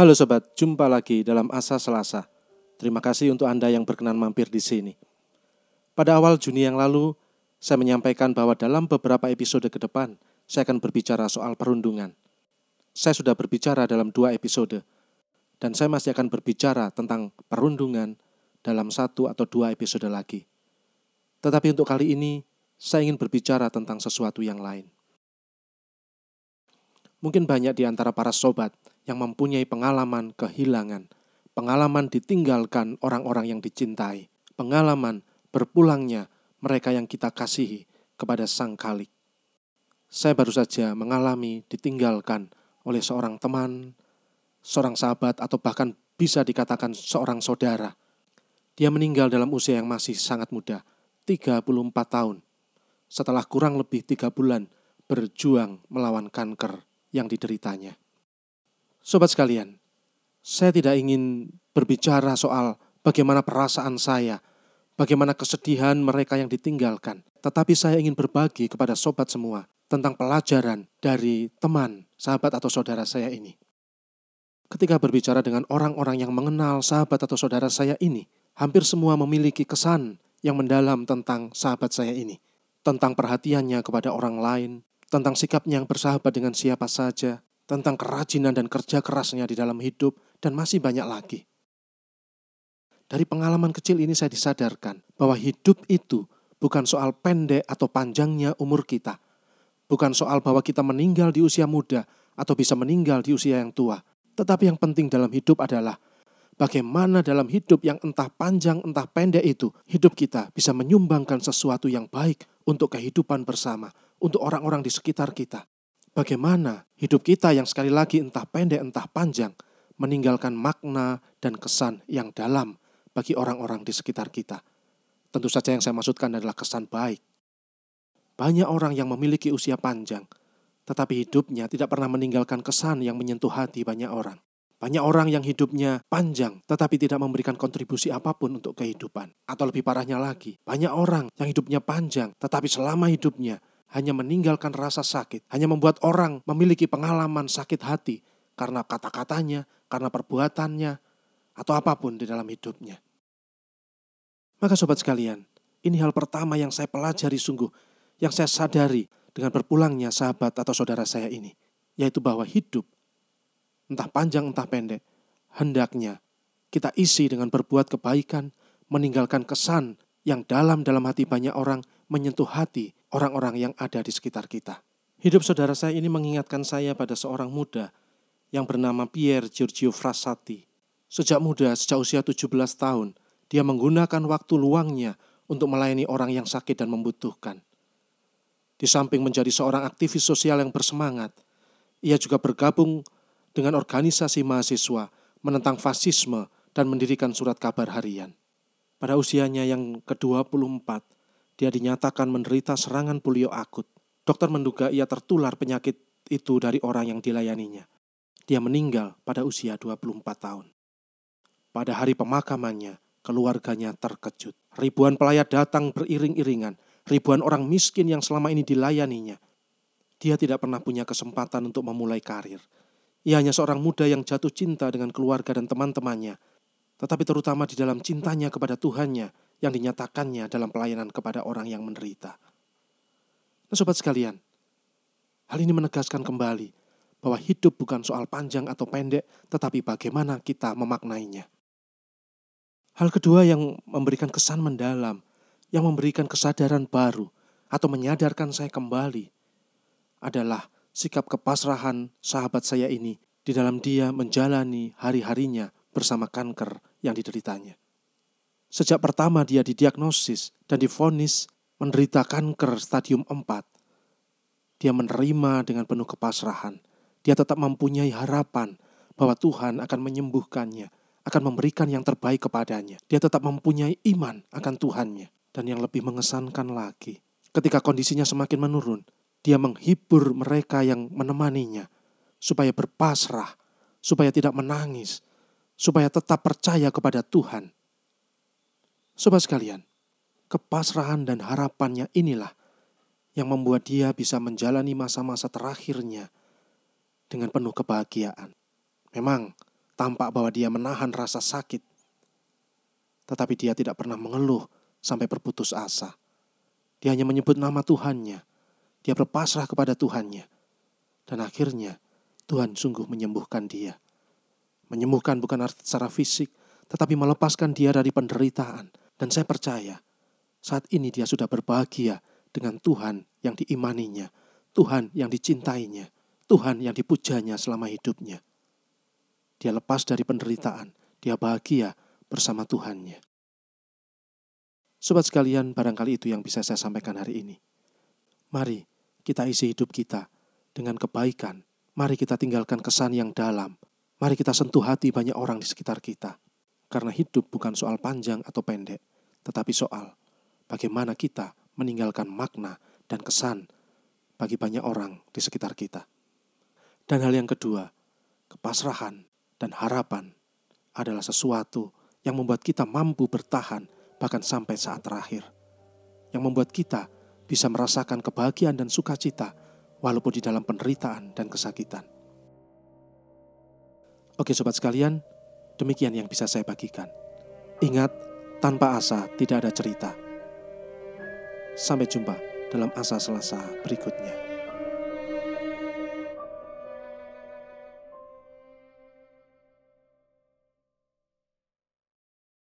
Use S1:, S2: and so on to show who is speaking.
S1: Halo sobat, jumpa lagi dalam Asa Selasa. Terima kasih untuk Anda yang berkenan mampir di sini. Pada awal Juni yang lalu, saya menyampaikan bahwa dalam beberapa episode ke depan, saya akan berbicara soal perundungan. Saya sudah berbicara dalam dua episode, dan saya masih akan berbicara tentang perundungan dalam satu atau dua episode lagi. Tetapi untuk kali ini, saya ingin berbicara tentang sesuatu yang lain. Mungkin banyak di antara para sobat yang mempunyai pengalaman kehilangan, pengalaman ditinggalkan orang-orang yang dicintai, pengalaman berpulangnya mereka yang kita kasihi kepada Sang Khalik. Saya baru saja mengalami ditinggalkan oleh seorang teman, seorang sahabat, atau bahkan bisa dikatakan seorang saudara. Dia meninggal dalam usia yang masih sangat muda, 34 tahun, setelah kurang lebih tiga bulan berjuang melawan kanker yang dideritanya. Sobat sekalian, saya tidak ingin berbicara soal bagaimana perasaan saya, bagaimana kesedihan mereka yang ditinggalkan, tetapi saya ingin berbagi kepada sobat semua tentang pelajaran dari teman, sahabat, atau saudara saya ini. Ketika berbicara dengan orang-orang yang mengenal sahabat atau saudara saya ini, hampir semua memiliki kesan yang mendalam tentang sahabat saya ini, tentang perhatiannya kepada orang lain, tentang sikapnya yang bersahabat dengan siapa saja, tentang kerajinan dan kerja kerasnya di dalam hidup, dan masih banyak lagi. Dari pengalaman kecil ini saya disadarkan bahwa hidup itu bukan soal pendek atau panjangnya umur kita, bukan soal bahwa kita meninggal di usia muda atau bisa meninggal di usia yang tua, tetapi yang penting dalam hidup adalah bagaimana dalam hidup yang entah panjang entah pendek itu, hidup kita bisa menyumbangkan sesuatu yang baik untuk kehidupan bersama, untuk orang-orang di sekitar kita. Bagaimana hidup kita yang sekali lagi entah pendek entah panjang meninggalkan makna dan kesan yang dalam bagi orang-orang di sekitar kita. Tentu saja yang saya maksudkan adalah kesan baik. Banyak orang yang memiliki usia panjang, tetapi hidupnya tidak pernah meninggalkan kesan yang menyentuh hati banyak orang. Banyak orang yang hidupnya panjang tetapi tidak memberikan kontribusi apa pun untuk kehidupan. Atau lebih parahnya lagi, banyak orang yang hidupnya panjang tetapi selama hidupnya hanya meninggalkan rasa sakit, hanya membuat orang memiliki pengalaman sakit hati karena kata-katanya, karena perbuatannya, atau apa pun di dalam hidupnya. Maka sobat sekalian, ini hal pertama yang saya pelajari sungguh, yang saya sadari dengan berpulangnya sahabat atau saudara saya ini, yaitu bahwa hidup, entah panjang entah pendek, hendaknya kita isi dengan berbuat kebaikan, meninggalkan kesan yang dalam dalam hati banyak orang menyentuh hati orang-orang yang ada di sekitar kita. Hidup saudara saya ini mengingatkan saya pada seorang muda yang bernama Pierre Giorgio Frassati. Sejak muda, sejak usia 17 tahun, dia menggunakan waktu luangnya untuk melayani orang yang sakit dan membutuhkan. Di samping menjadi seorang aktivis sosial yang bersemangat, ia juga bergabung dengan organisasi mahasiswa menentang fasisme dan mendirikan surat kabar harian. Pada usianya yang ke-24, dia dinyatakan menderita serangan polio akut. Dokter menduga ia tertular penyakit itu dari orang yang dilayaninya. Dia meninggal pada usia 24 tahun. Pada hari pemakamannya, keluarganya terkejut. Ribuan pelayat datang beriring-iringan. Ribuan orang miskin yang selama ini dilayaninya. Dia tidak pernah punya kesempatan untuk memulai karir. Ia hanya seorang muda yang jatuh cinta dengan keluarga dan teman-temannya, tetapi terutama di dalam cintanya kepada Tuhannya yang dinyatakannya dalam pelayanan kepada orang yang menderita. Nah sobat sekalian, hal ini menegaskan kembali bahwa hidup bukan soal panjang atau pendek, tetapi bagaimana kita memaknainya. Hal kedua yang memberikan kesan mendalam, yang memberikan kesadaran baru, atau menyadarkan saya kembali, adalah sikap kepasrahan sahabat saya ini di dalam dia menjalani hari-harinya bersama kanker yang dideritanya. Sejak pertama dia didiagnosis dan difonis menderita kanker stadium 4. Dia menerima dengan penuh kepasrahan. Dia tetap mempunyai harapan bahwa Tuhan akan menyembuhkannya, akan memberikan yang terbaik kepadanya. Dia tetap mempunyai iman akan Tuhannya. Dan yang lebih mengesankan lagi, ketika kondisinya semakin menurun, dia menghibur mereka yang menemaninya supaya berpasrah, supaya tidak menangis, supaya tetap percaya kepada Tuhan Sobat sekalian, kepasrahan dan harapannya inilah yang membuat dia bisa menjalani masa-masa terakhirnya dengan penuh kebahagiaan. Memang tampak bahwa dia menahan rasa sakit. Tetapi dia tidak pernah mengeluh sampai berputus asa. Dia hanya menyebut nama Tuhannya. Dia berpasrah kepada Tuhannya. Dan akhirnya Tuhan sungguh menyembuhkan dia. Menyembuhkan bukan secara fisik, tetapi melepaskan dia dari penderitaan. Dan saya percaya saat ini dia sudah berbahagia dengan Tuhan yang diimaninya, Tuhan yang dicintainya, Tuhan yang dipujanya selama hidupnya. Dia lepas dari penderitaan, dia bahagia bersama Tuhannya. Sobat sekalian, barangkali itu yang bisa saya sampaikan hari ini. Mari kita isi hidup kita dengan kebaikan. Mari kita tinggalkan kesan yang dalam. Mari kita sentuh hati banyak orang di sekitar kita. Karena hidup bukan soal panjang atau pendek, tetapi soal bagaimana kita meninggalkan makna dan kesan bagi banyak orang di sekitar kita. Dan hal yang kedua, kepasrahan dan harapan adalah sesuatu yang membuat kita mampu bertahan bahkan sampai saat terakhir. Yang membuat kita bisa merasakan kebahagiaan dan sukacita walaupun di dalam penderitaan dan kesakitan. Oke sobat sekalian, demikian yang bisa saya bagikan. Ingat, tanpa asa tidak ada cerita. Sampai jumpa dalam asa selasa berikutnya.